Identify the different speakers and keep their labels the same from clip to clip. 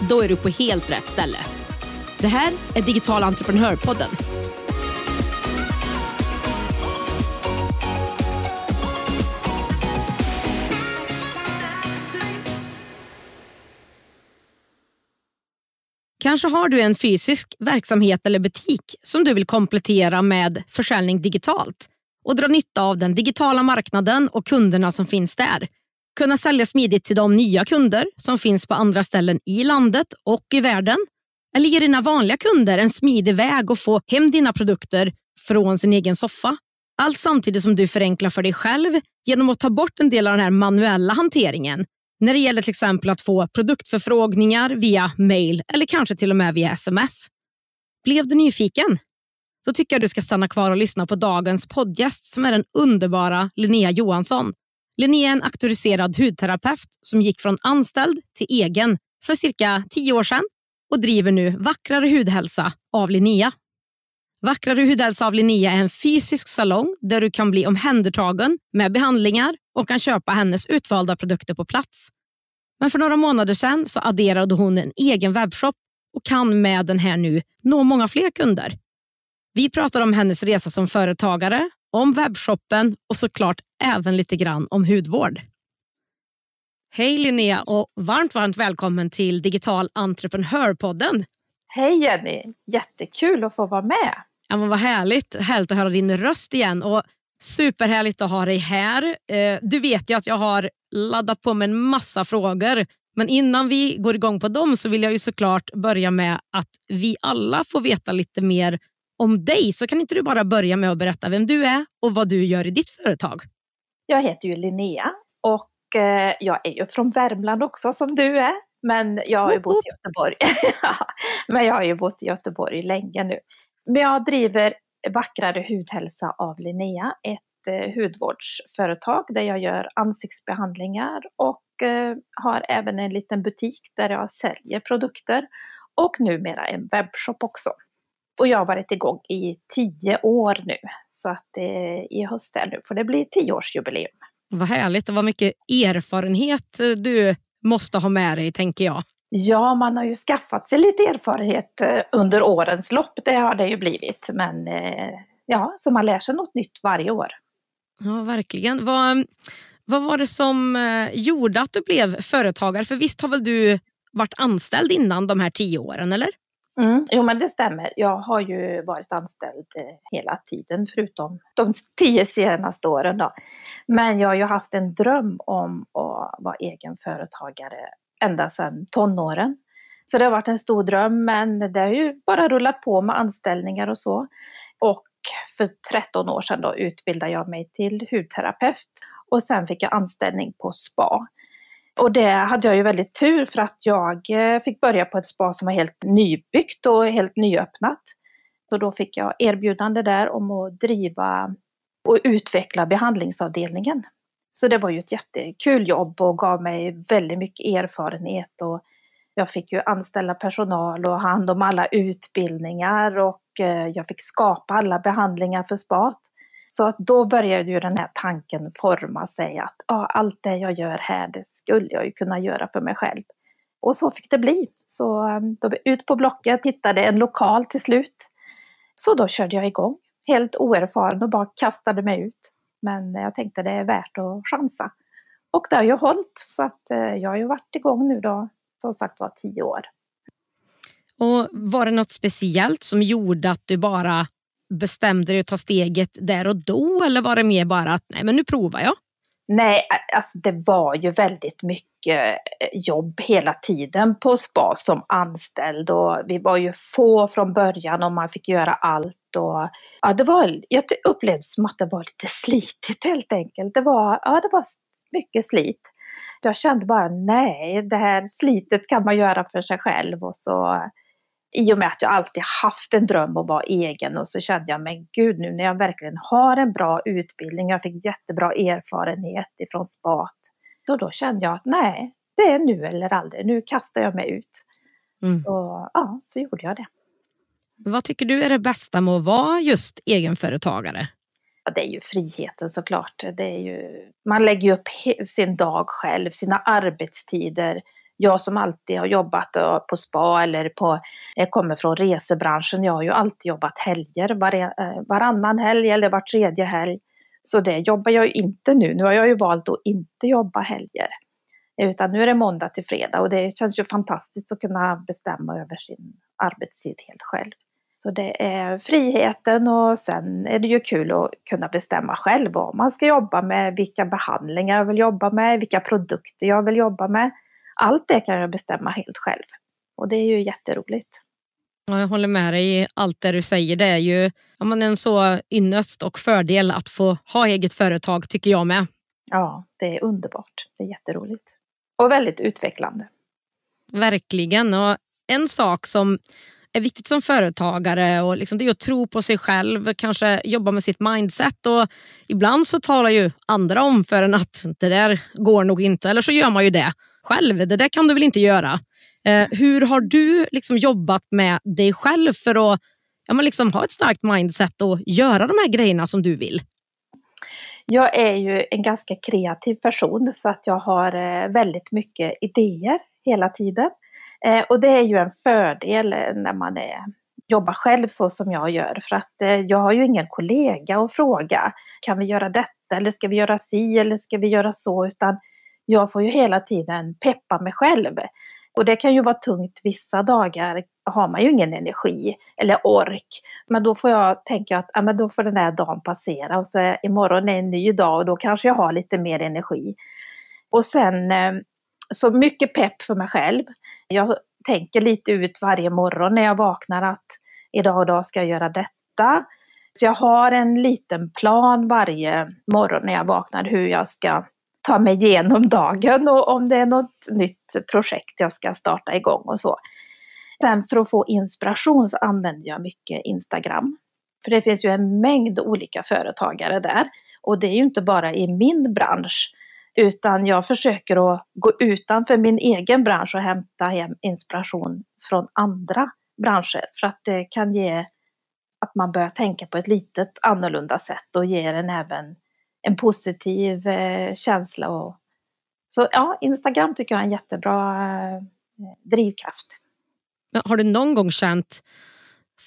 Speaker 1: Då är du på helt rätt ställe. Det här är Digital entreprenörpodden. Kanske har du en fysisk verksamhet eller butik som du vill komplettera med försäljning digitalt och dra nytta av den digitala marknaden och kunderna som finns där. Kunna sälja smidigt till de nya kunder som finns på andra ställen i landet och i världen. Eller ge dina vanliga kunder en smidig väg att få hem dina produkter från sin egen soffa. Allt samtidigt som du förenklar för dig själv genom att ta bort en del av den här manuella hanteringen när det gäller till exempel att få produktförfrågningar via mail eller kanske till och med via sms. Blev du nyfiken? Då tycker jag du ska stanna kvar och lyssna på dagens poddgäst som är den underbara Linnea Johansson. Linnea är en auktoriserad hudterapeut som gick från anställd till egen för cirka tio år sedan och driver nu Vackrare hudhälsa av Linnea. Vackrare hudhälsa av Linnea är en fysisk salong där du kan bli omhändertagen med behandlingar och kan köpa hennes utvalda produkter på plats. Men för några månader sedan så adderade hon en egen webbshop och kan med den här nu nå många fler kunder. Vi pratar om hennes resa som företagare, om webbshoppen och såklart även lite grann om hudvård. Hej Linnea och varmt, varmt välkommen till Digital entreprenörpodden.
Speaker 2: Hej Jenny, jättekul att få vara med.
Speaker 1: Ja, men vad härligt. härligt att höra din röst igen och superhärligt att ha dig här. Eh, du vet ju att jag har laddat på med en massa frågor men innan vi går igång på dem så vill jag ju såklart börja med att vi alla får veta lite mer om dig. Så kan inte du bara börja med att berätta vem du är och vad du gör i ditt företag?
Speaker 2: Jag heter ju Linnea och eh, jag är ju från Värmland också som du är. Men jag har ju bott i Göteborg. men jag har ju bott i Göteborg länge nu. Men jag driver Vackrare hudhälsa av Linnea, ett eh, hudvårdsföretag där jag gör ansiktsbehandlingar och eh, har även en liten butik där jag säljer produkter och numera en webbshop också. Och jag har varit igång i tio år nu. Så att eh, i höst nu får det bli tioårsjubileum.
Speaker 1: Vad härligt och vad mycket erfarenhet eh, du måste ha med dig tänker jag.
Speaker 2: Ja, man har ju skaffat sig lite erfarenhet eh, under årens lopp. Det har det ju blivit. Men eh, ja, så man lär sig något nytt varje år.
Speaker 1: Ja, verkligen. Vad, vad var det som gjorde att du blev företagare? För visst har väl du varit anställd innan de här tio åren, eller?
Speaker 2: Mm, jo men det stämmer. Jag har ju varit anställd eh, hela tiden förutom de tio senaste åren. Då. Men jag har ju haft en dröm om att vara egenföretagare ända sedan tonåren. Så det har varit en stor dröm men det har ju bara rullat på med anställningar och så. Och för 13 år sedan då utbildade jag mig till hudterapeut och sen fick jag anställning på SPA. Och det hade jag ju väldigt tur för att jag eh, fick börja på ett spa som var helt nybyggt och helt nyöppnat. Så då fick jag erbjudande där om att driva och utveckla behandlingsavdelningen. Så det var ju ett jättekul jobb och gav mig väldigt mycket erfarenhet och jag fick ju anställa personal och ha hand om alla utbildningar och eh, jag fick skapa alla behandlingar för spat. Så att då började ju den här tanken forma sig att ah, allt det jag gör här, det skulle jag ju kunna göra för mig själv. Och så fick det bli. Så eh, då ut på Blocket, hittade en lokal till slut. Så då körde jag igång, helt oerfaren och bara kastade mig ut. Men jag tänkte det är värt att chansa. Och det har ju hållit, så att eh, jag har ju varit igång nu då, som sagt var, tio år.
Speaker 1: Och Var det något speciellt som gjorde att du bara bestämde dig att ta steget där och då eller var det mer bara att nej men nu provar jag?
Speaker 2: Nej, alltså det var ju väldigt mycket eh, jobb hela tiden på SPA som anställd och vi var ju få från början och man fick göra allt och ja, det var, jag upplevde som att det var lite slitigt helt enkelt. Det var, ja, det var mycket slit. Jag kände bara nej, det här slitet kan man göra för sig själv och så i och med att jag alltid haft en dröm att vara egen och så kände jag, men gud nu när jag verkligen har en bra utbildning, jag fick jättebra erfarenhet ifrån SPAT, så då kände jag att nej, det är nu eller aldrig, nu kastar jag mig ut. Mm. Så, ja, så gjorde jag det.
Speaker 1: Vad tycker du är det bästa med att vara just egenföretagare?
Speaker 2: Ja, det är ju friheten såklart. Det är ju, man lägger upp sin dag själv, sina arbetstider. Jag som alltid har jobbat eh, på spa eller på, jag kommer från resebranschen, jag har ju alltid jobbat helger, var, eh, varannan helg eller var tredje helg. Så det jobbar jag ju inte nu. Nu har jag ju valt att inte jobba helger. Utan nu är det måndag till fredag och det känns ju fantastiskt att kunna bestämma över sin arbetstid helt själv. Så det är friheten och sen är det ju kul att kunna bestämma själv vad man ska jobba med, vilka behandlingar jag vill jobba med, vilka produkter jag vill jobba med. Allt det kan jag bestämma helt själv. Och det är ju jätteroligt.
Speaker 1: Jag håller med dig i allt det du säger. Det är ju ja, en så ynnest och fördel att få ha eget företag tycker jag med.
Speaker 2: Ja, det är underbart. Det är jätteroligt. Och väldigt utvecklande.
Speaker 1: Verkligen. Och en sak som är viktigt som företagare och liksom det är att tro på sig själv, kanske jobba med sitt mindset. Och ibland så talar ju andra om för en att det där går nog inte, eller så gör man ju det själv. Det där kan du väl inte göra? Eh, hur har du liksom jobbat med dig själv för att ja, men liksom ha ett starkt mindset och göra de här grejerna som du vill?
Speaker 2: Jag är ju en ganska kreativ person så att jag har eh, väldigt mycket idéer hela tiden. Eh, och det är ju en fördel eh, när man är, jobbar själv så som jag gör för att eh, jag har ju ingen kollega att fråga. Kan vi göra detta eller ska vi göra si eller ska vi göra så? Utan jag får ju hela tiden peppa mig själv. Och det kan ju vara tungt vissa dagar har man ju ingen energi eller ork. Men då får jag tänka att ja, men då får den där dagen passera och så imorgon är en ny dag och då kanske jag har lite mer energi. Och sen eh, så mycket pepp för mig själv. Jag tänker lite ut varje morgon när jag vaknar att idag och dag ska jag göra detta. Så jag har en liten plan varje morgon när jag vaknar hur jag ska ta mig igenom dagen och om det är något nytt projekt jag ska starta igång och så. Sen för att få inspiration så använder jag mycket Instagram. För det finns ju en mängd olika företagare där. Och det är ju inte bara i min bransch utan jag försöker att gå utanför min egen bransch och hämta hem inspiration från andra branscher. För att det kan ge att man börjar tänka på ett litet annorlunda sätt och ger en även en positiv eh, känsla. Och, så ja, Instagram tycker jag är en jättebra eh, drivkraft.
Speaker 1: Har du någon gång känt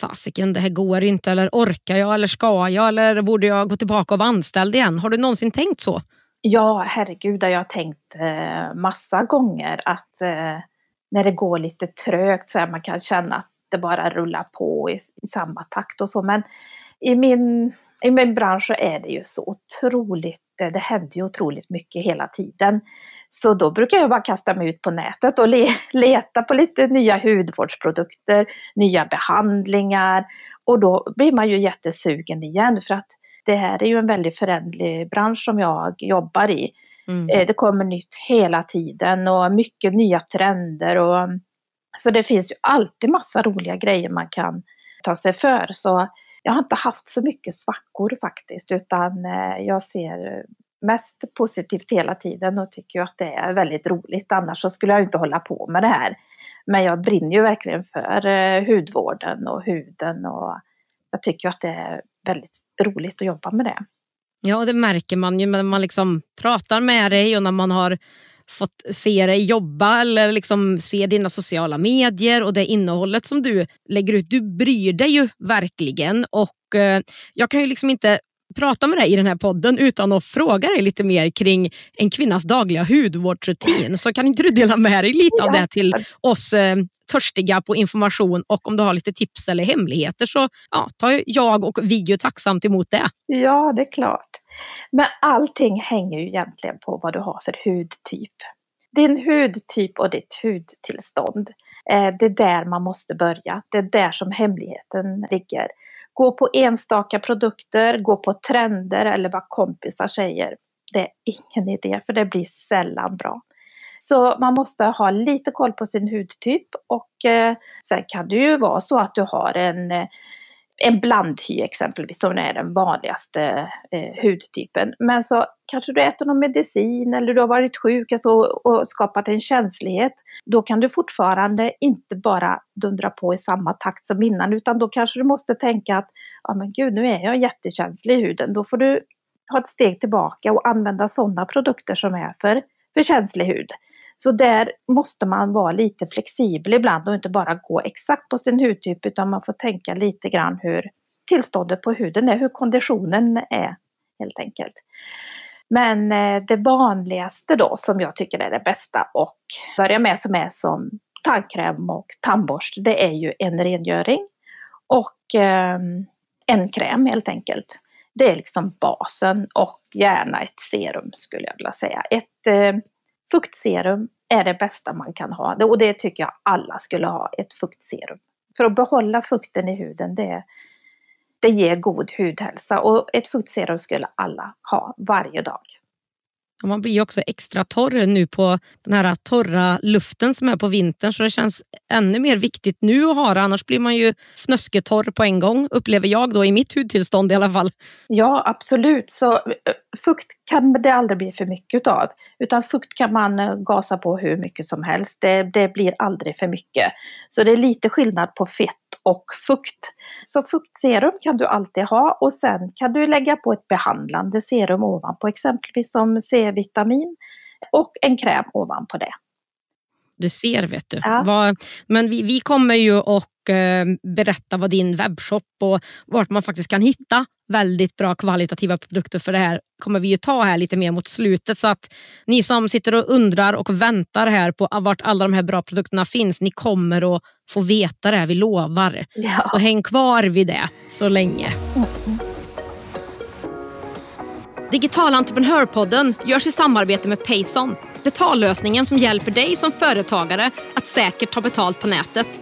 Speaker 1: fasiken det här går inte eller orkar jag eller ska jag eller borde jag gå tillbaka och vara anställd igen? Har du någonsin tänkt så?
Speaker 2: Ja, herregud, jag har tänkt eh, massa gånger att eh, när det går lite trögt så här, man kan känna att det bara rullar på i, i samma takt och så. Men i min, i min bransch så är det ju så otroligt, det, det händer ju otroligt mycket hela tiden. Så då brukar jag bara kasta mig ut på nätet och le, leta på lite nya hudvårdsprodukter, nya behandlingar och då blir man ju jättesugen igen för att det här är ju en väldigt förändlig bransch som jag jobbar i. Mm. Eh, det kommer nytt hela tiden och mycket nya trender. Och, så det finns ju alltid massa roliga grejer man kan ta sig för. Så jag har inte haft så mycket svackor faktiskt utan eh, jag ser mest positivt hela tiden och tycker att det är väldigt roligt. Annars så skulle jag inte hålla på med det här. Men jag brinner ju verkligen för eh, hudvården och huden och jag tycker att det är väldigt roligt att jobba med det.
Speaker 1: Ja, det märker man ju när man liksom pratar med dig och när man har fått se dig jobba eller liksom se dina sociala medier och det innehållet som du lägger ut. Du bryr dig ju verkligen och eh, jag kan ju liksom inte prata med dig i den här podden utan att fråga dig lite mer kring en kvinnas dagliga hudvårdsrutin. Så kan inte du dela med dig lite av det till oss eh, törstiga på information och om du har lite tips eller hemligheter så ja, tar jag och vi ju tacksamt emot det.
Speaker 2: Ja, det är klart. Men allting hänger ju egentligen på vad du har för hudtyp. Din hudtyp och ditt hudtillstånd. Eh, det är där man måste börja. Det är där som hemligheten ligger. Gå på enstaka produkter, gå på trender eller vad kompisar säger. Det är ingen idé för det blir sällan bra. Så man måste ha lite koll på sin hudtyp och eh, sen kan det ju vara så att du har en eh, en blandhy exempelvis, som är den vanligaste eh, hudtypen. Men så kanske du äter någon medicin eller du har varit sjuk alltså, och skapat en känslighet. Då kan du fortfarande inte bara dundra på i samma takt som innan, utan då kanske du måste tänka att ja men gud, nu är jag jättekänslig i huden. Då får du ta ett steg tillbaka och använda sådana produkter som är för, för känslig hud. Så där måste man vara lite flexibel ibland och inte bara gå exakt på sin hudtyp utan man får tänka lite grann hur tillståndet på huden är, hur konditionen är helt enkelt. Men eh, det vanligaste då som jag tycker är det bästa och börja med som är som tandkräm och tandborste, det är ju en rengöring och eh, en kräm helt enkelt. Det är liksom basen och gärna ett serum skulle jag vilja säga. Ett eh, Fuktserum är det bästa man kan ha och det tycker jag alla skulle ha, ett fuktserum. För att behålla fukten i huden, det, det ger god hudhälsa och ett fuktserum skulle alla ha varje dag.
Speaker 1: Man blir också extra torr nu på den här torra luften som är på vintern så det känns ännu mer viktigt nu att ha det. Annars blir man ju fnösketorr på en gång, upplever jag då i mitt hudtillstånd i alla fall.
Speaker 2: Ja, absolut. Så eh, fukt kan det aldrig bli för mycket av. Utan fukt kan man eh, gasa på hur mycket som helst. Det, det blir aldrig för mycket. Så det är lite skillnad på fett och fukt. Så fuktserum kan du alltid ha och sen kan du lägga på ett behandlande serum ovanpå, exempelvis som C-vitamin och en kräm ovanpå det.
Speaker 1: Du ser, vet du. Ja. Vad, men vi, vi kommer ju att berätta vad din webbshop och vart man faktiskt kan hitta väldigt bra kvalitativa produkter för det här kommer vi ju ta här lite mer mot slutet. Så att ni som sitter och undrar och väntar här på vart alla de här bra produkterna finns, ni kommer att få veta det, vi lovar. Ja. Så häng kvar vid det så länge. Mm. Digital entreprenörpodden görs i samarbete med Payson. Betallösningen som hjälper dig som företagare att säkert ta betalt på nätet.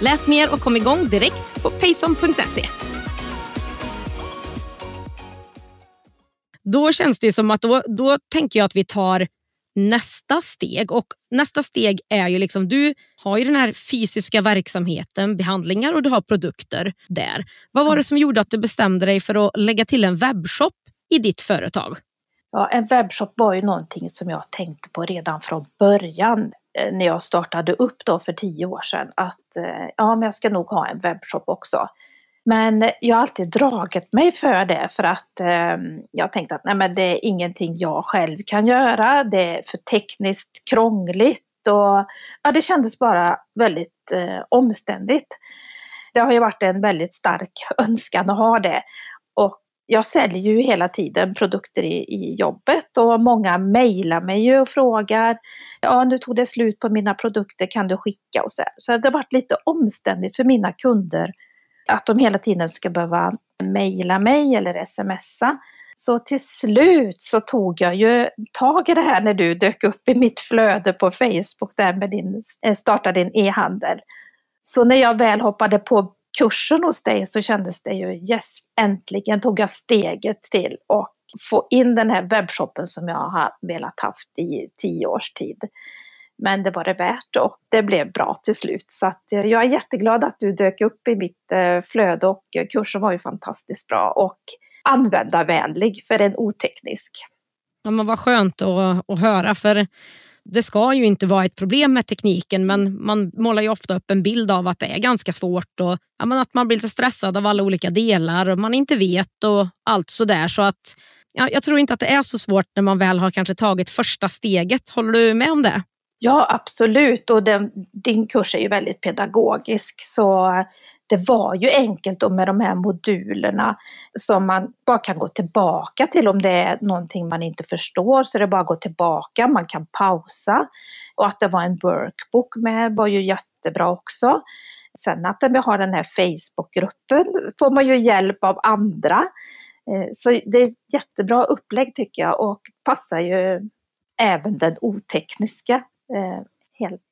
Speaker 1: Läs mer och kom igång direkt på payson.se. Då känns det som att då, då tänker jag att vi tar nästa steg. Och Nästa steg är ju liksom, du har ju den här fysiska verksamheten, behandlingar och du har produkter där. Vad var det som gjorde att du bestämde dig för att lägga till en webbshop i ditt företag?
Speaker 2: Ja, en webbshop var ju någonting som jag tänkte på redan från början Eh, när jag startade upp då för tio år sedan att eh, ja, men jag ska nog ha en webbshop också. Men jag har alltid dragit mig för det för att eh, jag tänkte att nej, men det är ingenting jag själv kan göra. Det är för tekniskt krångligt och ja, det kändes bara väldigt eh, omständigt. Det har ju varit en väldigt stark önskan att ha det. Jag säljer ju hela tiden produkter i, i jobbet och många mejlar mig och frågar ja nu tog det slut på mina produkter, kan du skicka och så. Så det har varit lite omständigt för mina kunder att de hela tiden ska behöva mejla mig eller smsa. Så till slut så tog jag ju tag i det här när du dök upp i mitt flöde på Facebook där med din, eh, starta din e-handel. Så när jag väl hoppade på kursen hos dig så kändes det ju yes, äntligen tog jag steget till och få in den här webbshoppen som jag har velat haft i tio års tid. Men det var det värt och det blev bra till slut. Så att eh, jag är jätteglad att du dök upp i mitt eh, flöde och kursen var ju fantastiskt bra och användarvänlig för en oteknisk.
Speaker 1: Ja, men vad skönt att, att höra för det ska ju inte vara ett problem med tekniken men man målar ju ofta upp en bild av att det är ganska svårt och ja, att man blir lite stressad av alla olika delar och man inte vet och allt sådär. Så att, ja, jag tror inte att det är så svårt när man väl har kanske tagit första steget. Håller du med om det?
Speaker 2: Ja, absolut. Och den, din kurs är ju väldigt pedagogisk så det var ju enkelt och med de här modulerna som man bara kan gå tillbaka till om det är någonting man inte förstår så det är bara att gå tillbaka, man kan pausa. Och att det var en workbook med var ju jättebra också. Sen att vi har den här Facebookgruppen får man ju hjälp av andra. Eh, så det är ett jättebra upplägg tycker jag och passar ju även den otekniska eh, helt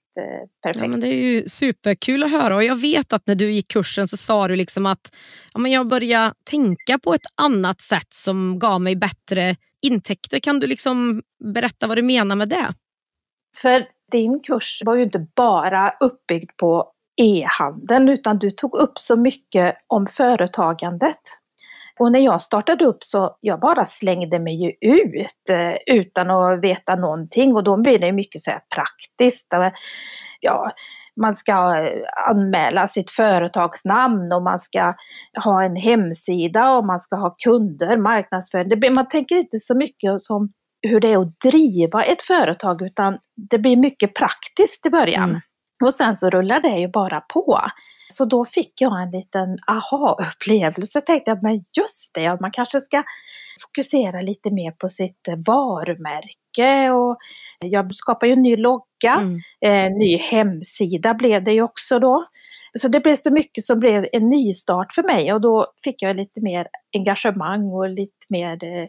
Speaker 2: perfekt.
Speaker 1: Ja, men det är ju superkul att höra och jag vet att när du gick kursen så sa du liksom att ja, men jag började tänka på ett annat sätt som gav mig bättre intäkter. Kan du liksom berätta vad du menar med det?
Speaker 2: För din kurs var ju inte bara uppbyggd på e-handeln utan du tog upp så mycket om företagandet. Och när jag startade upp så jag bara slängde mig ju ut eh, utan att veta någonting och då blir det mycket så här praktiskt. Ja, man ska eh, anmäla sitt företagsnamn och man ska ha en hemsida och man ska ha kunder, marknadsföring. Man tänker inte så mycket som hur det är att driva ett företag utan det blir mycket praktiskt i början. Mm. Och sen så rullar det ju bara på. Så då fick jag en liten aha-upplevelse. Tänkte jag, men just det, man kanske ska fokusera lite mer på sitt varumärke. Och jag skapade ju en ny logga, mm. eh, ny hemsida blev det ju också då. Så det blev så mycket som blev en nystart för mig och då fick jag lite mer engagemang och lite mer eh,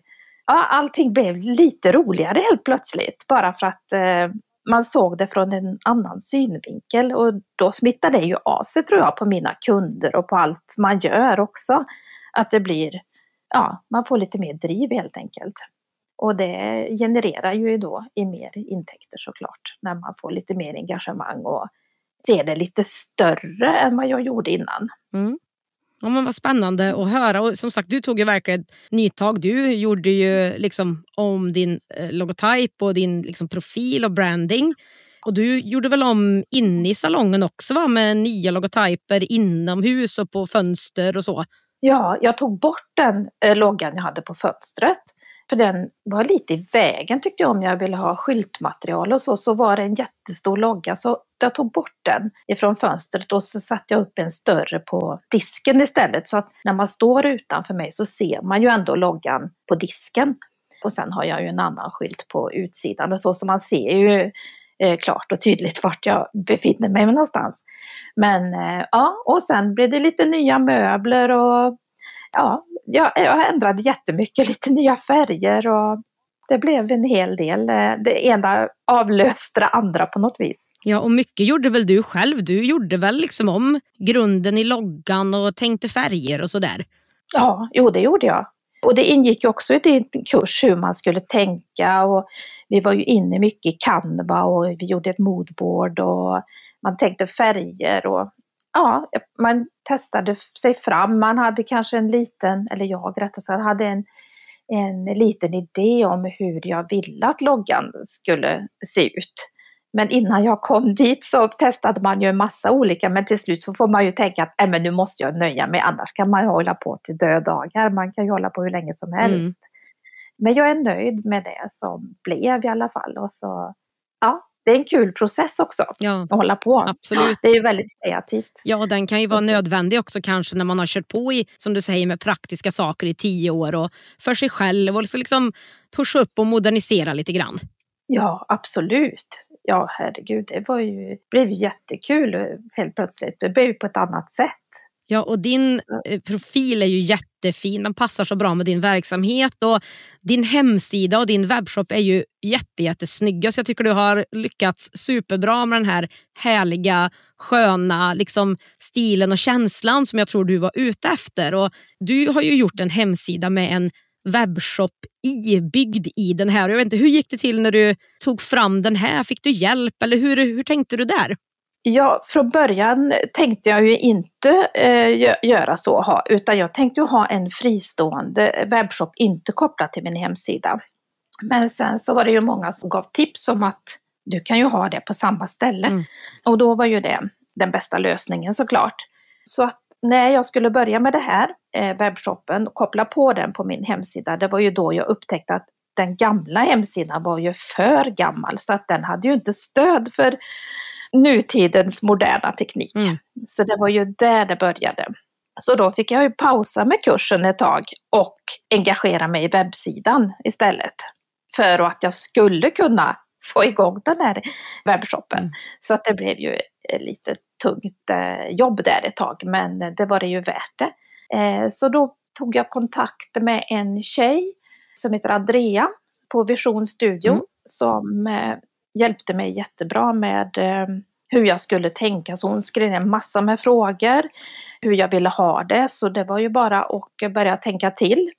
Speaker 2: Ja, allting blev lite roligare helt plötsligt bara för att eh, man såg det från en annan synvinkel och då smittar det ju av sig tror jag på mina kunder och på allt man gör också. Att det blir, ja, man får lite mer driv helt enkelt. Och det genererar ju då i mer intäkter såklart, när man får lite mer engagemang och ser det lite större än vad jag gjorde innan.
Speaker 1: Mm. Ja, men vad spännande att höra. Och som sagt, du tog ju verkligen ett nytag. Du gjorde ju liksom om din eh, logotyp och din liksom, profil och branding. Och du gjorde väl om inne i salongen också va? med nya logotyper inomhus och på fönster och så?
Speaker 2: Ja, jag tog bort den eh, loggan jag hade på fönstret för den var lite i vägen tyckte jag om jag ville ha skyltmaterial och så, så var det en jättestor logga så jag tog bort den ifrån fönstret och så satte jag upp en större på disken istället så att när man står utanför mig så ser man ju ändå loggan på disken. Och sen har jag ju en annan skylt på utsidan och så, så man ser ju eh, klart och tydligt vart jag befinner mig någonstans. Men eh, ja, och sen blev det lite nya möbler och ja, jag, jag ändrade jättemycket, lite nya färger och det blev en hel del. Eh, det ena avlöste det andra på något vis.
Speaker 1: Ja, och mycket gjorde väl du själv? Du gjorde väl liksom om grunden i loggan och tänkte färger och sådär?
Speaker 2: Ja, jo det gjorde jag. Och det ingick också i din kurs hur man skulle tänka och vi var ju inne mycket i Canva och vi gjorde ett moodboard och man tänkte färger och ja, man testade sig fram. Man hade kanske en liten, eller jag rättare sagt, hade en, en liten idé om hur jag ville att loggan skulle se ut. Men innan jag kom dit så testade man ju en massa olika, men till slut så får man ju tänka att äh, men nu måste jag nöja mig, annars kan man hålla på till dödagar. Man kan ju hålla på hur länge som mm. helst. Mm. Men jag är nöjd med det som blev i alla fall. Och så, ja, det är en kul process också ja, att hålla på.
Speaker 1: Absolut.
Speaker 2: Det är väldigt kreativt.
Speaker 1: Ja, den kan ju så vara nödvändig också kanske när man har kört på i, som du säger, med praktiska saker i tio år och för sig själv och liksom pusha upp och modernisera lite grann.
Speaker 2: Ja, absolut. Ja, herregud, det var ju, blev ju jättekul helt plötsligt. Det blev ju på ett annat sätt.
Speaker 1: Ja, och din eh, profil är ju jättefin. Den passar så bra med din verksamhet. Och Din hemsida och din webbshop är ju jätte, jättesnygga. Så jag tycker du har lyckats superbra med den här härliga, sköna liksom, stilen och känslan som jag tror du var ute efter. Och Du har ju gjort en hemsida med en webbshop ibyggd i den här. Jag vet inte, hur gick det till när du tog fram den här? Fick du hjälp eller hur, hur tänkte du där?
Speaker 2: Ja, från början tänkte jag ju inte eh, göra så, ha, utan jag tänkte ha en fristående webbshop, inte kopplad till min hemsida. Men sen så var det ju många som gav tips om att du kan ju ha det på samma ställe. Mm. Och då var ju det den bästa lösningen såklart. Så att när jag skulle börja med det här, eh, webbshoppen, och koppla på den på min hemsida, det var ju då jag upptäckte att den gamla hemsidan var ju för gammal så att den hade ju inte stöd för nutidens moderna teknik.
Speaker 1: Mm.
Speaker 2: Så det var ju där det började. Så då fick jag ju pausa med kursen ett tag och engagera mig i webbsidan istället. För att jag skulle kunna få igång den här webbshoppen.
Speaker 1: Mm.
Speaker 2: Så att det blev ju lite tungt eh, jobb där ett tag, men det var det ju värt det. Eh, så då tog jag kontakt med en tjej som heter Andrea på Vision Studio
Speaker 1: Mm.
Speaker 2: som eh, hjälpte mig jättebra med eh, hur jag skulle tänka. Så hon skrev en massa med frågor, hur jag ville ha det. Så det var ju bara att börja tänka till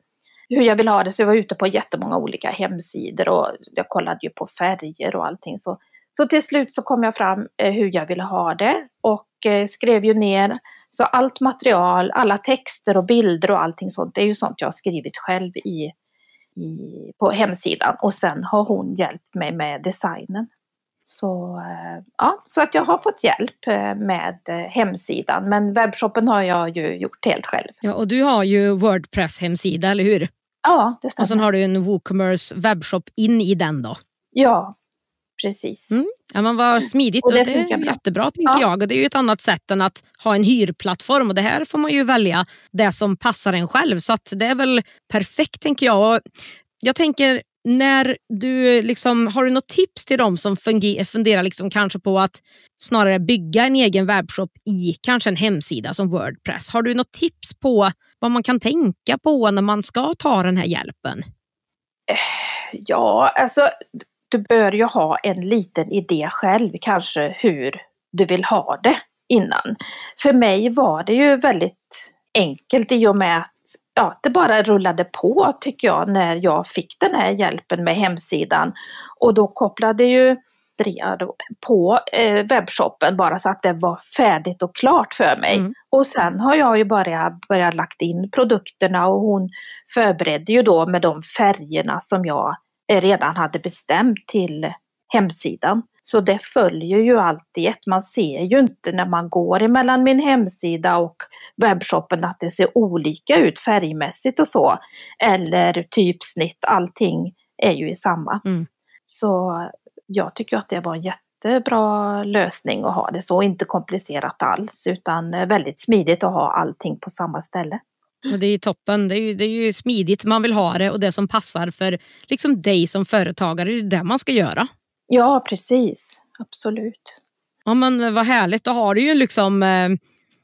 Speaker 2: hur jag ville ha det. Så jag var ute på jättemånga olika hemsidor och jag kollade ju på färger och allting. Så, så till slut så kom jag fram eh, hur jag ville ha det och eh, skrev ju ner så allt material, alla texter och bilder och allting sånt, det är ju sånt jag har skrivit själv i, i, på hemsidan. Och sen har hon hjälpt mig med designen. Så, eh, ja, så att jag har fått hjälp eh, med eh, hemsidan, men webbshoppen har jag ju gjort helt själv.
Speaker 1: Ja, och du har ju Wordpress-hemsida, eller hur?
Speaker 2: Ja, det stämmer.
Speaker 1: Och sen har du en WooCommerce webbshop in i den då.
Speaker 2: Ja, precis.
Speaker 1: Mm. Ja, men vad smidigt.
Speaker 2: Och det
Speaker 1: Och det är
Speaker 2: bra.
Speaker 1: jättebra tänker
Speaker 2: Ja.
Speaker 1: jag. Och det är ju ett annat sätt än att ha en hyrplattform. Och det här får man ju välja det som passar en själv. Så att det är väl perfekt tänker jag. Och jag tänker när du liksom, har du något tips till dem som funderar liksom kanske på att snarare bygga en egen webbshop i kanske en hemsida som Wordpress. Har du något tips på vad man kan tänka på när man ska ta den här hjälpen?
Speaker 2: Ja, alltså du bör ju ha en liten idé själv kanske hur du vill ha det innan. För mig var det ju väldigt enkelt i och med att ja, det bara rullade på tycker jag när jag fick den här hjälpen med hemsidan. Och då kopplade ju Andrea på eh, webbshoppen bara så att det var färdigt och klart för mig.
Speaker 1: Mm.
Speaker 2: Och sen har jag ju bara börjat lagt in produkterna och hon förberedde ju då med de färgerna som jag redan hade bestämt till hemsidan. Så det följer ju alltid ett. Man ser ju inte när man går emellan min hemsida och webbshoppen att det ser olika ut färgmässigt och så. Eller typsnitt, allting är ju i samma.
Speaker 1: Mm.
Speaker 2: Så jag tycker att det var en jättebra lösning att ha det så, inte komplicerat alls utan eh, väldigt smidigt att ha allting på samma ställe.
Speaker 1: Och det är ju toppen. Det är ju, det är ju smidigt man vill ha det och det som passar för liksom dig som företagare. Det är det man ska göra.
Speaker 2: Ja, precis. Absolut.
Speaker 1: Ja, men vad härligt. Då har du ju liksom eh,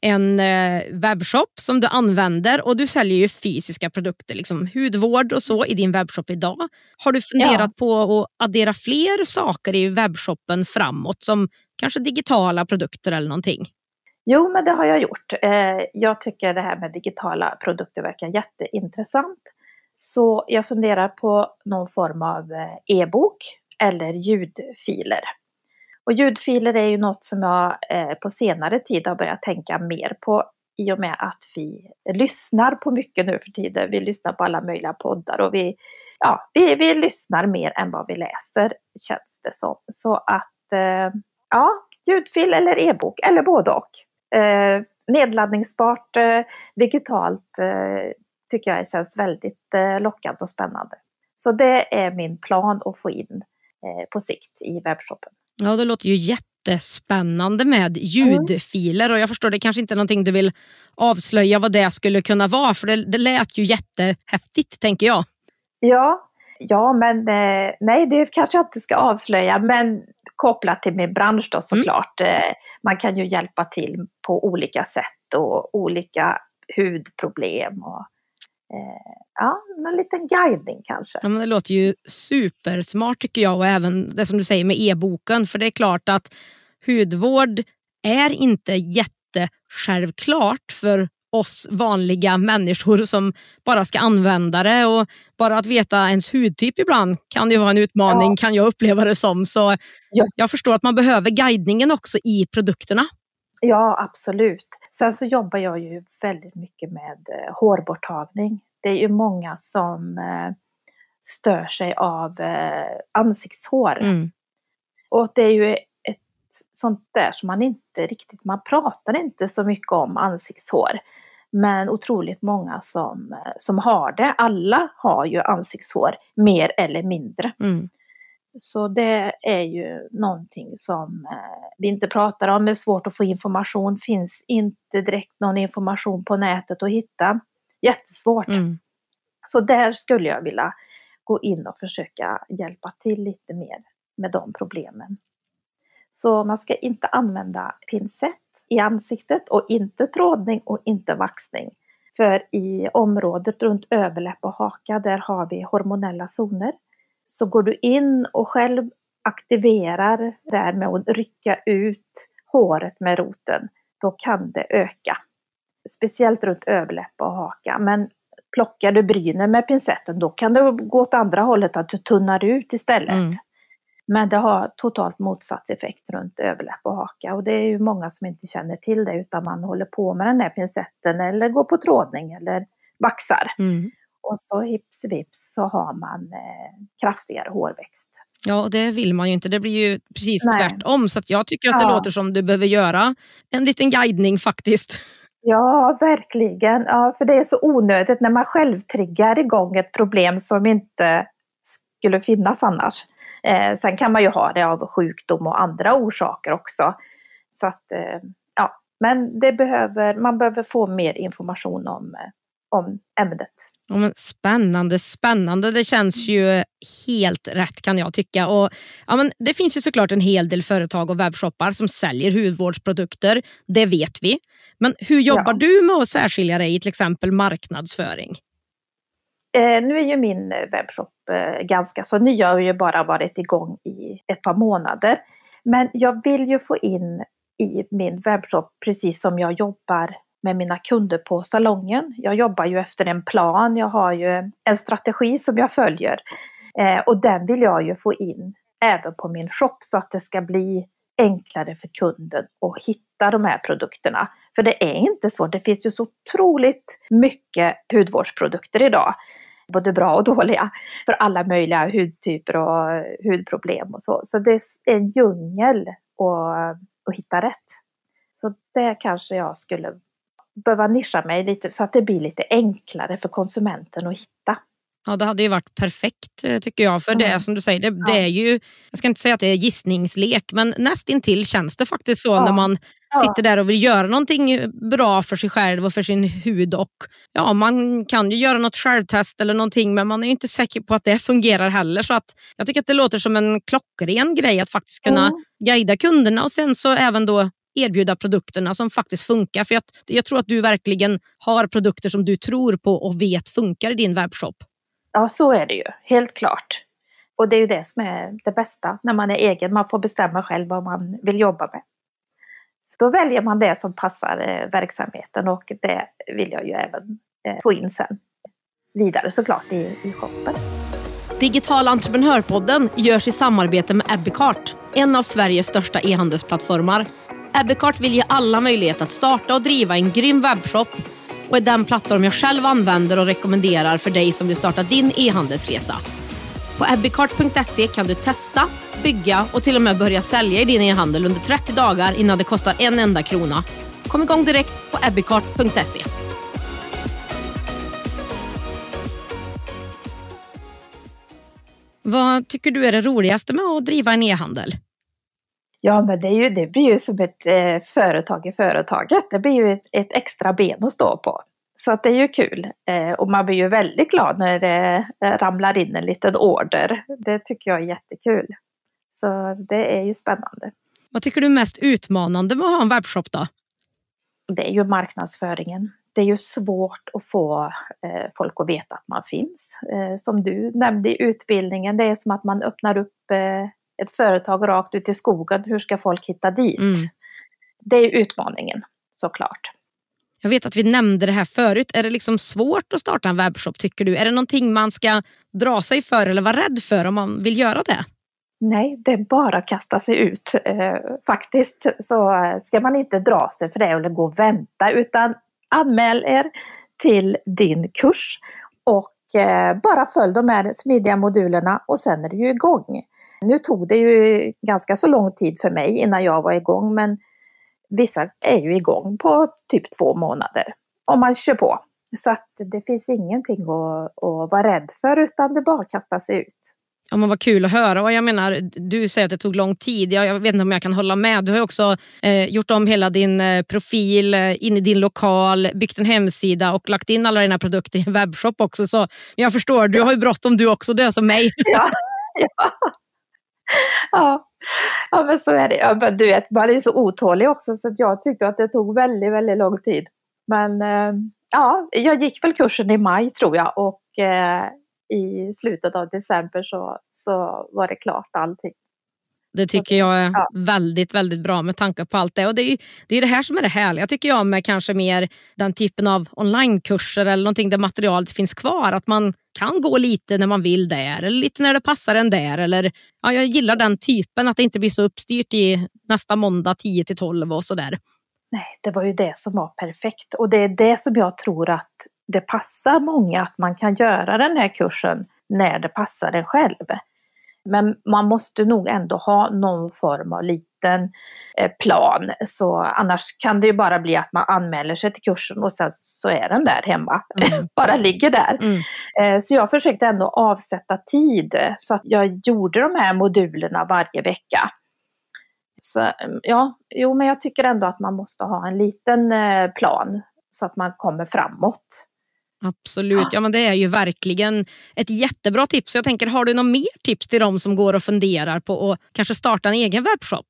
Speaker 1: en eh, webbshop som du använder och du säljer ju fysiska produkter, liksom hudvård och så i din webbshop idag. Har du funderat på att addera fler saker i webbshoppen framåt som kanske digitala produkter eller någonting?
Speaker 2: Jo, men det har jag gjort. Eh, jag tycker det här med digitala produkter verkar jätteintressant. Så jag funderar på någon form av eh, e-bok eller ljudfiler. Och ljudfiler är ju något som jag eh, på senare tid har börjat tänka mer på i och med att vi lyssnar på mycket nu för tiden. Vi lyssnar på alla möjliga poddar och vi, ja, vi, vi lyssnar mer än vad vi läser känns det som. Så att ja, ljudfil eller e-bok eller både och. Eh, nedladdningsbart, eh, digitalt eh, tycker jag känns väldigt eh, lockande och spännande. Så det är min plan att få in eh, på sikt i webbshoppen.
Speaker 1: Ja, det låter ju jättespännande med ljudfiler och jag förstår det kanske inte är någonting du vill avslöja vad det skulle kunna vara för det, det lät ju jättehäftigt tänker jag.
Speaker 2: Ja, ja men eh, nej det kanske jag inte ska avslöja men kopplat till min bransch då såklart. Eh, man kan ju hjälpa till på olika sätt och olika hudproblem och eh, ja, någon liten guidning kanske.
Speaker 1: Ja, men det låter ju supersmart tycker jag och även det som du säger med e-boken för det är klart att hudvård är inte jättesjälvklart för oss vanliga människor som bara ska använda det och bara att veta ens hudtyp ibland kan ju vara en utmaning
Speaker 2: Ja.
Speaker 1: kan jag uppleva det som. Så
Speaker 2: Ja.
Speaker 1: jag förstår att man behöver guidningen också i produkterna.
Speaker 2: Ja, absolut. Sen så jobbar jag ju väldigt mycket med eh, hårborttagning. Det är ju många som eh, stör sig av eh, ansiktshår.
Speaker 1: Mm.
Speaker 2: Och det är ju ett sånt där som man inte riktigt, man pratar inte så mycket om ansiktshår. Men otroligt många som, som har det. Alla har ju ansiktshår, mer eller mindre.
Speaker 1: Mm.
Speaker 2: Så det är ju någonting som eh, vi inte pratar om, det är svårt att få information, finns inte direkt någon information på nätet att hitta. Jättesvårt. Mm. Så där skulle jag vilja gå in och försöka hjälpa till lite mer med de problemen. Så man ska inte använda pincett i ansiktet och inte trådning och inte vaxning. För i området runt överläpp och haka, där har vi hormonella zoner. Så går du in och själv aktiverar där med att rycka ut håret med roten, då kan det öka. Speciellt runt överläpp och haka. Men plockar du brynen med pincetten, då kan det gå åt andra hållet, att du tunnar ut istället. Mm. Men det har totalt motsatt effekt runt överläpp och haka och det är ju många som inte känner till det utan man håller på med den där pincetten eller går på trådning eller vaxar. Mm. Och så hips vips så har man eh, kraftigare hårväxt.
Speaker 1: Ja, och det vill man ju inte. Det blir ju precis Nej. tvärtom. Så jag tycker att det ja. låter som du behöver göra en liten guidning faktiskt.
Speaker 2: Ja, verkligen. Ja, för det är så onödigt när man själv triggar igång ett problem som inte skulle finnas annars. Eh, sen kan man ju ha det av sjukdom och andra orsaker också. Så att, eh, ja, men det behöver, man behöver få mer information om, eh, om ämnet.
Speaker 1: Ja, spännande, spännande. Det känns ju helt rätt kan jag tycka. Och, ja, men det finns ju såklart en hel del företag och webbshoppar som säljer hudvårdsprodukter. Det vet vi. Men hur jobbar ja. du med att särskilja dig i till exempel marknadsföring?
Speaker 2: Eh, nu är ju min webbshop eh, ganska så ny, jag har ju bara varit igång i ett par månader. Men jag vill ju få in i min webbshop, precis som jag jobbar med mina kunder på salongen. Jag jobbar ju efter en plan, jag har ju en strategi som jag följer. Eh, och den vill jag ju få in även på min shop så att det ska bli enklare för kunden att hitta de här produkterna. För det är inte svårt, det finns ju så otroligt mycket hudvårdsprodukter idag både bra och dåliga, för alla möjliga hudtyper och hudproblem och så. Så det är en djungel att, att hitta rätt. Så det kanske jag skulle behöva nischa mig lite så att det blir lite enklare för konsumenten att hitta.
Speaker 1: Ja, det hade ju varit perfekt eh, tycker jag. För mm. det som du säger, det, det, är ju, jag ska inte säga att det är gissningslek, men nästintill känns det faktiskt så ja. när man sitter där och vill göra någonting bra för sig själv och för sin hud. Och ja, Man kan ju göra något självtest eller någonting, men man är inte säker på att det fungerar heller. Så att jag tycker att det låter som en klockren grej att faktiskt kunna mm. guida kunderna och sen så även då erbjuda produkterna som faktiskt funkar. För jag, jag tror att du verkligen har produkter som du tror på och vet funkar i din webbshop.
Speaker 2: Ja, så är det ju. Helt klart. Och det är ju det som är det bästa när man är egen. Man får bestämma själv vad man vill jobba med. Så då väljer man det som passar eh, verksamheten och det vill jag ju även eh, få in sen vidare såklart i, i shoppen.
Speaker 1: Digital entreprenörpodden görs i samarbete med Ebbecart, en av Sveriges största e-handelsplattformar. Ebbecart vill ge alla möjlighet att starta och driva en grym webbshop och är den plattform jag själv använder och rekommenderar för dig som vill starta din e-handelsresa. På ebbicart.se kan du testa, bygga och till och med börja sälja i din e-handel under 30 dagar innan det kostar en enda krona. Kom igång direkt på ebbicart.se. Vad tycker du är det roligaste med att driva en e-handel?
Speaker 2: Ja, men det, ju, det blir ju som ett eh, företag i företaget. Det blir ju ett, ett, extra ben att stå på. Så att det är ju kul. Eh, och man blir ju väldigt glad när det eh, ramlar in en liten order. Det tycker jag är jättekul. Så det är ju spännande.
Speaker 1: Vad tycker du är mest utmanande med att ha en webbshop då?
Speaker 2: Det är ju marknadsföringen. Det är ju svårt att få eh, folk att veta att man finns. Eh, som du nämnde i utbildningen, det är som att man öppnar upp eh, ett företag rakt ut i skogen, hur ska folk hitta dit? Mm. Det är utmaningen såklart.
Speaker 1: Jag vet att vi nämnde det här förut. Är det liksom svårt att starta en webbshop tycker du? Är det någonting man ska dra sig för eller vara rädd för om man vill göra det?
Speaker 2: Nej, det är bara att kasta sig ut. Eh, faktiskt så ska man inte dra sig för det eller gå och vänta utan anmäl er till din kurs och eh, bara följ de här smidiga modulerna och sen är du igång. Nu tog det ju ganska så lång tid för mig innan jag var igång, men vissa är ju igång på typ två månader om man kör på. Så att det finns ingenting att, att vara rädd för utan det bara kastar sig ut.
Speaker 1: Ja, men vad kul att höra. Och jag menar, du säger att det tog lång tid. Jag, jag vet inte om jag kan hålla med. Du har också eh, gjort om hela din eh, profil eh, in i din lokal, byggt en hemsida och lagt in alla dina produkter i en webbshop också. Så jag förstår, du har ju bråttom du också. Du är som mig.
Speaker 2: ja, ja. ja. ja, men så är det. Ja, men du vet, man är så otålig också så jag tyckte att det tog väldigt, väldigt lång tid. Men eh, ja, jag gick väl kursen i maj tror jag och eh, i slutet av december så, så var det klart allting.
Speaker 1: Det tycker jag är ja. väldigt väldigt bra med tanke på allt det. Och det är det, är det här som är det härliga tycker jag med kanske mer den typen av onlinekurser eller någonting där materialet finns kvar. Att man kan gå lite när man vill där eller lite när det passar en där. Eller, ja, jag gillar den typen, att det inte blir så uppstyrt i nästa måndag 10 till 12 och sådär.
Speaker 2: Nej, det var ju det som var perfekt och det är det som jag tror att det passar många att man kan göra den här kursen när det passar en själv. Men man måste nog ändå ha någon form av liten eh, plan. Så annars kan det ju bara bli att man anmäler sig till kursen och sen så är den där hemma. Mm. bara ligger där. Mm. Eh, så jag försökte ändå avsätta tid så att jag gjorde de här modulerna varje vecka. Så ja, jo men jag tycker ändå att man måste ha en liten eh, plan så att man kommer framåt.
Speaker 1: Absolut, ja. ja. men det är ju verkligen ett jättebra tips. Jag tänker, har du något mer tips till dem som går och funderar på att kanske starta en egen webbshop?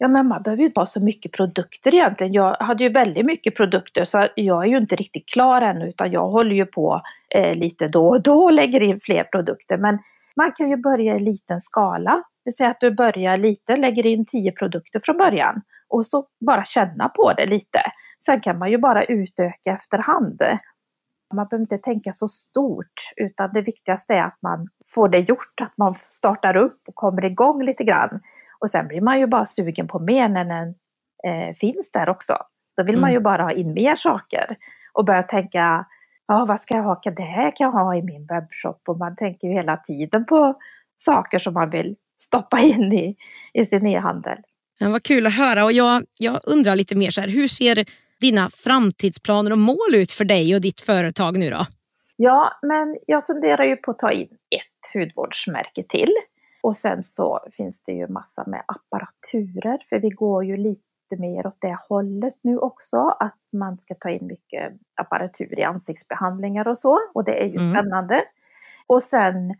Speaker 2: Ja, men man behöver ju inte ha så mycket produkter egentligen. Jag hade ju väldigt mycket produkter så jag är ju inte riktigt klar ännu utan jag håller ju på eh, lite då och då och lägger in fler produkter. Men man kan ju börja i liten skala. Det säger att du börjar lite, lägger in tio produkter från början och så bara känna på det lite. Sen kan man ju bara utöka efterhand. Man behöver inte tänka så stort utan det viktigaste är att man får det gjort, att man startar upp och kommer igång lite grann. Och sen blir man ju bara sugen på mer när den eh, finns där också. Då vill mm. man ju bara ha in mer saker och börja tänka, ja vad ska jag ha, det här kan jag ha i min webbshop och man tänker ju hela tiden på saker som man vill stoppa in i, i sin e-handel.
Speaker 1: Ja, vad kul att höra och jag, jag undrar lite mer så här, hur ser dina framtidsplaner och mål ut för dig och ditt företag nu då?
Speaker 2: Ja, men jag funderar ju på att ta in ett hudvårdsmärke till. Och sen så finns det ju massa med apparaturer, för vi går ju lite mer åt det hållet nu också, att man ska ta in mycket apparatur i ansiktsbehandlingar och så, och det är ju mm. spännande. Och sen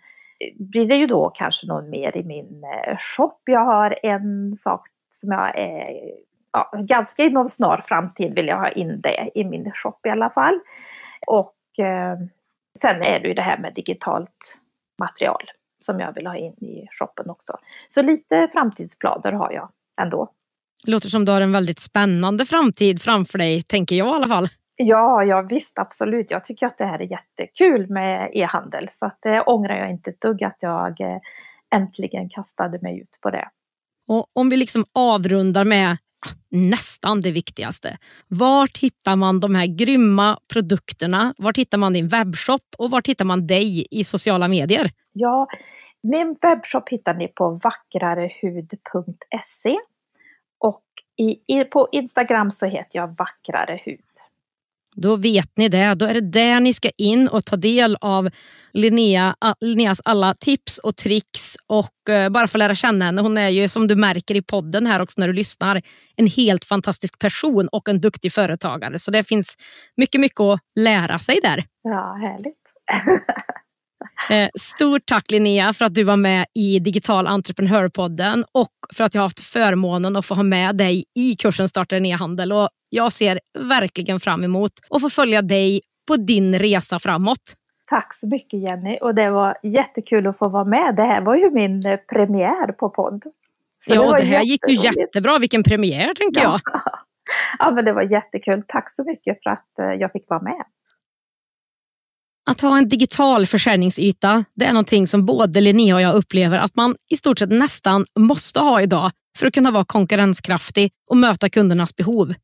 Speaker 2: blir det ju då kanske någon mer i min eh, shop. Jag har en sak som jag är ja, ganska inom snar framtid vill jag ha in det i min shop i alla fall. Och eh, sen är det ju det här med digitalt material som jag vill ha in i shoppen också. Så lite framtidsplaner har jag ändå.
Speaker 1: Det låter som du har en väldigt spännande framtid framför dig, tänker jag i alla fall.
Speaker 2: Ja, ja visst absolut. Jag tycker att det här är jättekul med e-handel så att det ångrar jag inte ett dugg att jag eh, äntligen kastade mig ut på det.
Speaker 1: Och om vi liksom avrundar med nästan det viktigaste. Vart hittar man de här grymma produkterna? Vart hittar man din webbshop och vart hittar man dig i sociala medier?
Speaker 2: Ja, min webbshop hittar ni på vackrarehud.se och i, i, på Instagram så heter jag vackrarehud.
Speaker 1: Då vet ni det. Då är det där ni ska in och ta del av Linnea, Linneas alla tips och tricks och eh, bara få lära känna henne. Hon är ju som du märker i podden här också när du lyssnar en helt fantastisk person och en duktig företagare. Så det finns mycket, mycket att lära sig där.
Speaker 2: Ja, härligt.
Speaker 1: Eh, stort tack Linnea för att du var med i Digital entreprenörpodden och för att jag har haft förmånen att få ha med dig i kursen Starta en e-handel. Och jag ser verkligen fram emot att få följa dig på din resa framåt.
Speaker 2: Tack så mycket Jenny och det var jättekul att få vara med. Det här var ju min eh, premiär på podd.
Speaker 1: Så ja, det, det här gick ju jättebra. Vilken premiär tänker ja. jag.
Speaker 2: ja, men det var jättekul. Tack så mycket för att eh, jag fick vara med.
Speaker 1: Att ha en digital försäljningsyta det är någonting som både Linnea och jag upplever att man i stort sett nästan måste ha idag för att kunna vara konkurrenskraftig och möta kundernas behov.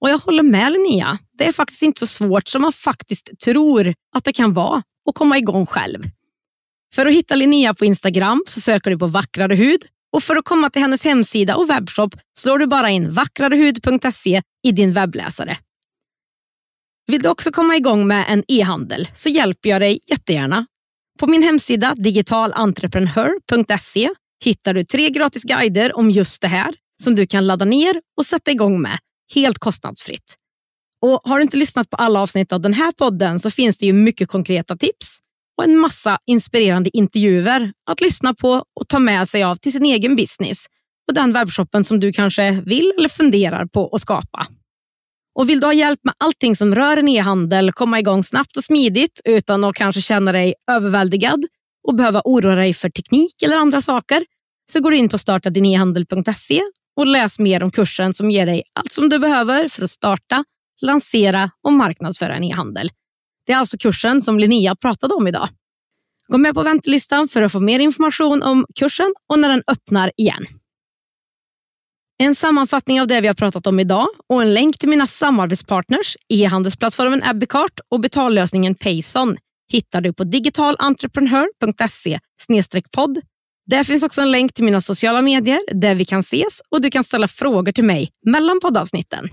Speaker 1: Och jag håller med Linnea. Det är faktiskt inte så svårt som man faktiskt tror att det kan vara att komma igång själv. För att hitta Linnea på Instagram så söker du på vackrare hud och för att komma till hennes hemsida och webbshop slår du bara in vackrarehud.se i din webbläsare. Vill du också komma igång med en e-handel så hjälper jag dig jättegärna. På min hemsida digitalentreprenör.se hittar du tre gratis guider om just det här som du kan ladda ner och sätta igång med helt kostnadsfritt. Och Har du inte lyssnat på alla avsnitt av den här podden så finns det ju mycket konkreta tips och en massa inspirerande intervjuer att lyssna på och ta med sig av till sin egen business och den webbshoppen som du kanske vill eller funderar på att skapa. Och Vill du ha hjälp med allting som rör en e-handel, komma igång snabbt och smidigt utan att kanske känna dig överväldigad och behöva oroa dig för teknik eller andra saker, så går du in på startadinehandel.se och läs mer om kursen som ger dig allt som du behöver för att starta, lansera och marknadsföra en e-handel. Det är alltså kursen som Linnea pratade om idag. Gå med på väntelistan för att få mer information om kursen och när den öppnar igen. En sammanfattning av det vi har pratat om idag och en länk till mina samarbetspartners, e-handelsplattformen Abbeycart och betallösningen Payson hittar du på digitalentreprenör.se podd. Där finns också en länk till mina sociala medier där vi kan ses och du kan ställa frågor till mig mellan poddavsnitten.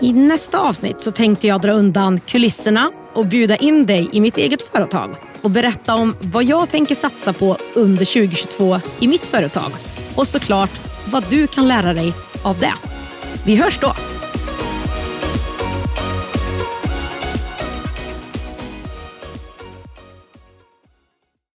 Speaker 1: I nästa avsnitt så tänkte jag dra undan kulisserna och bjuda in dig i mitt eget företag och berätta om vad jag tänker satsa på under 2022 i mitt företag och såklart vad du kan lära dig av det. Vi hörs då!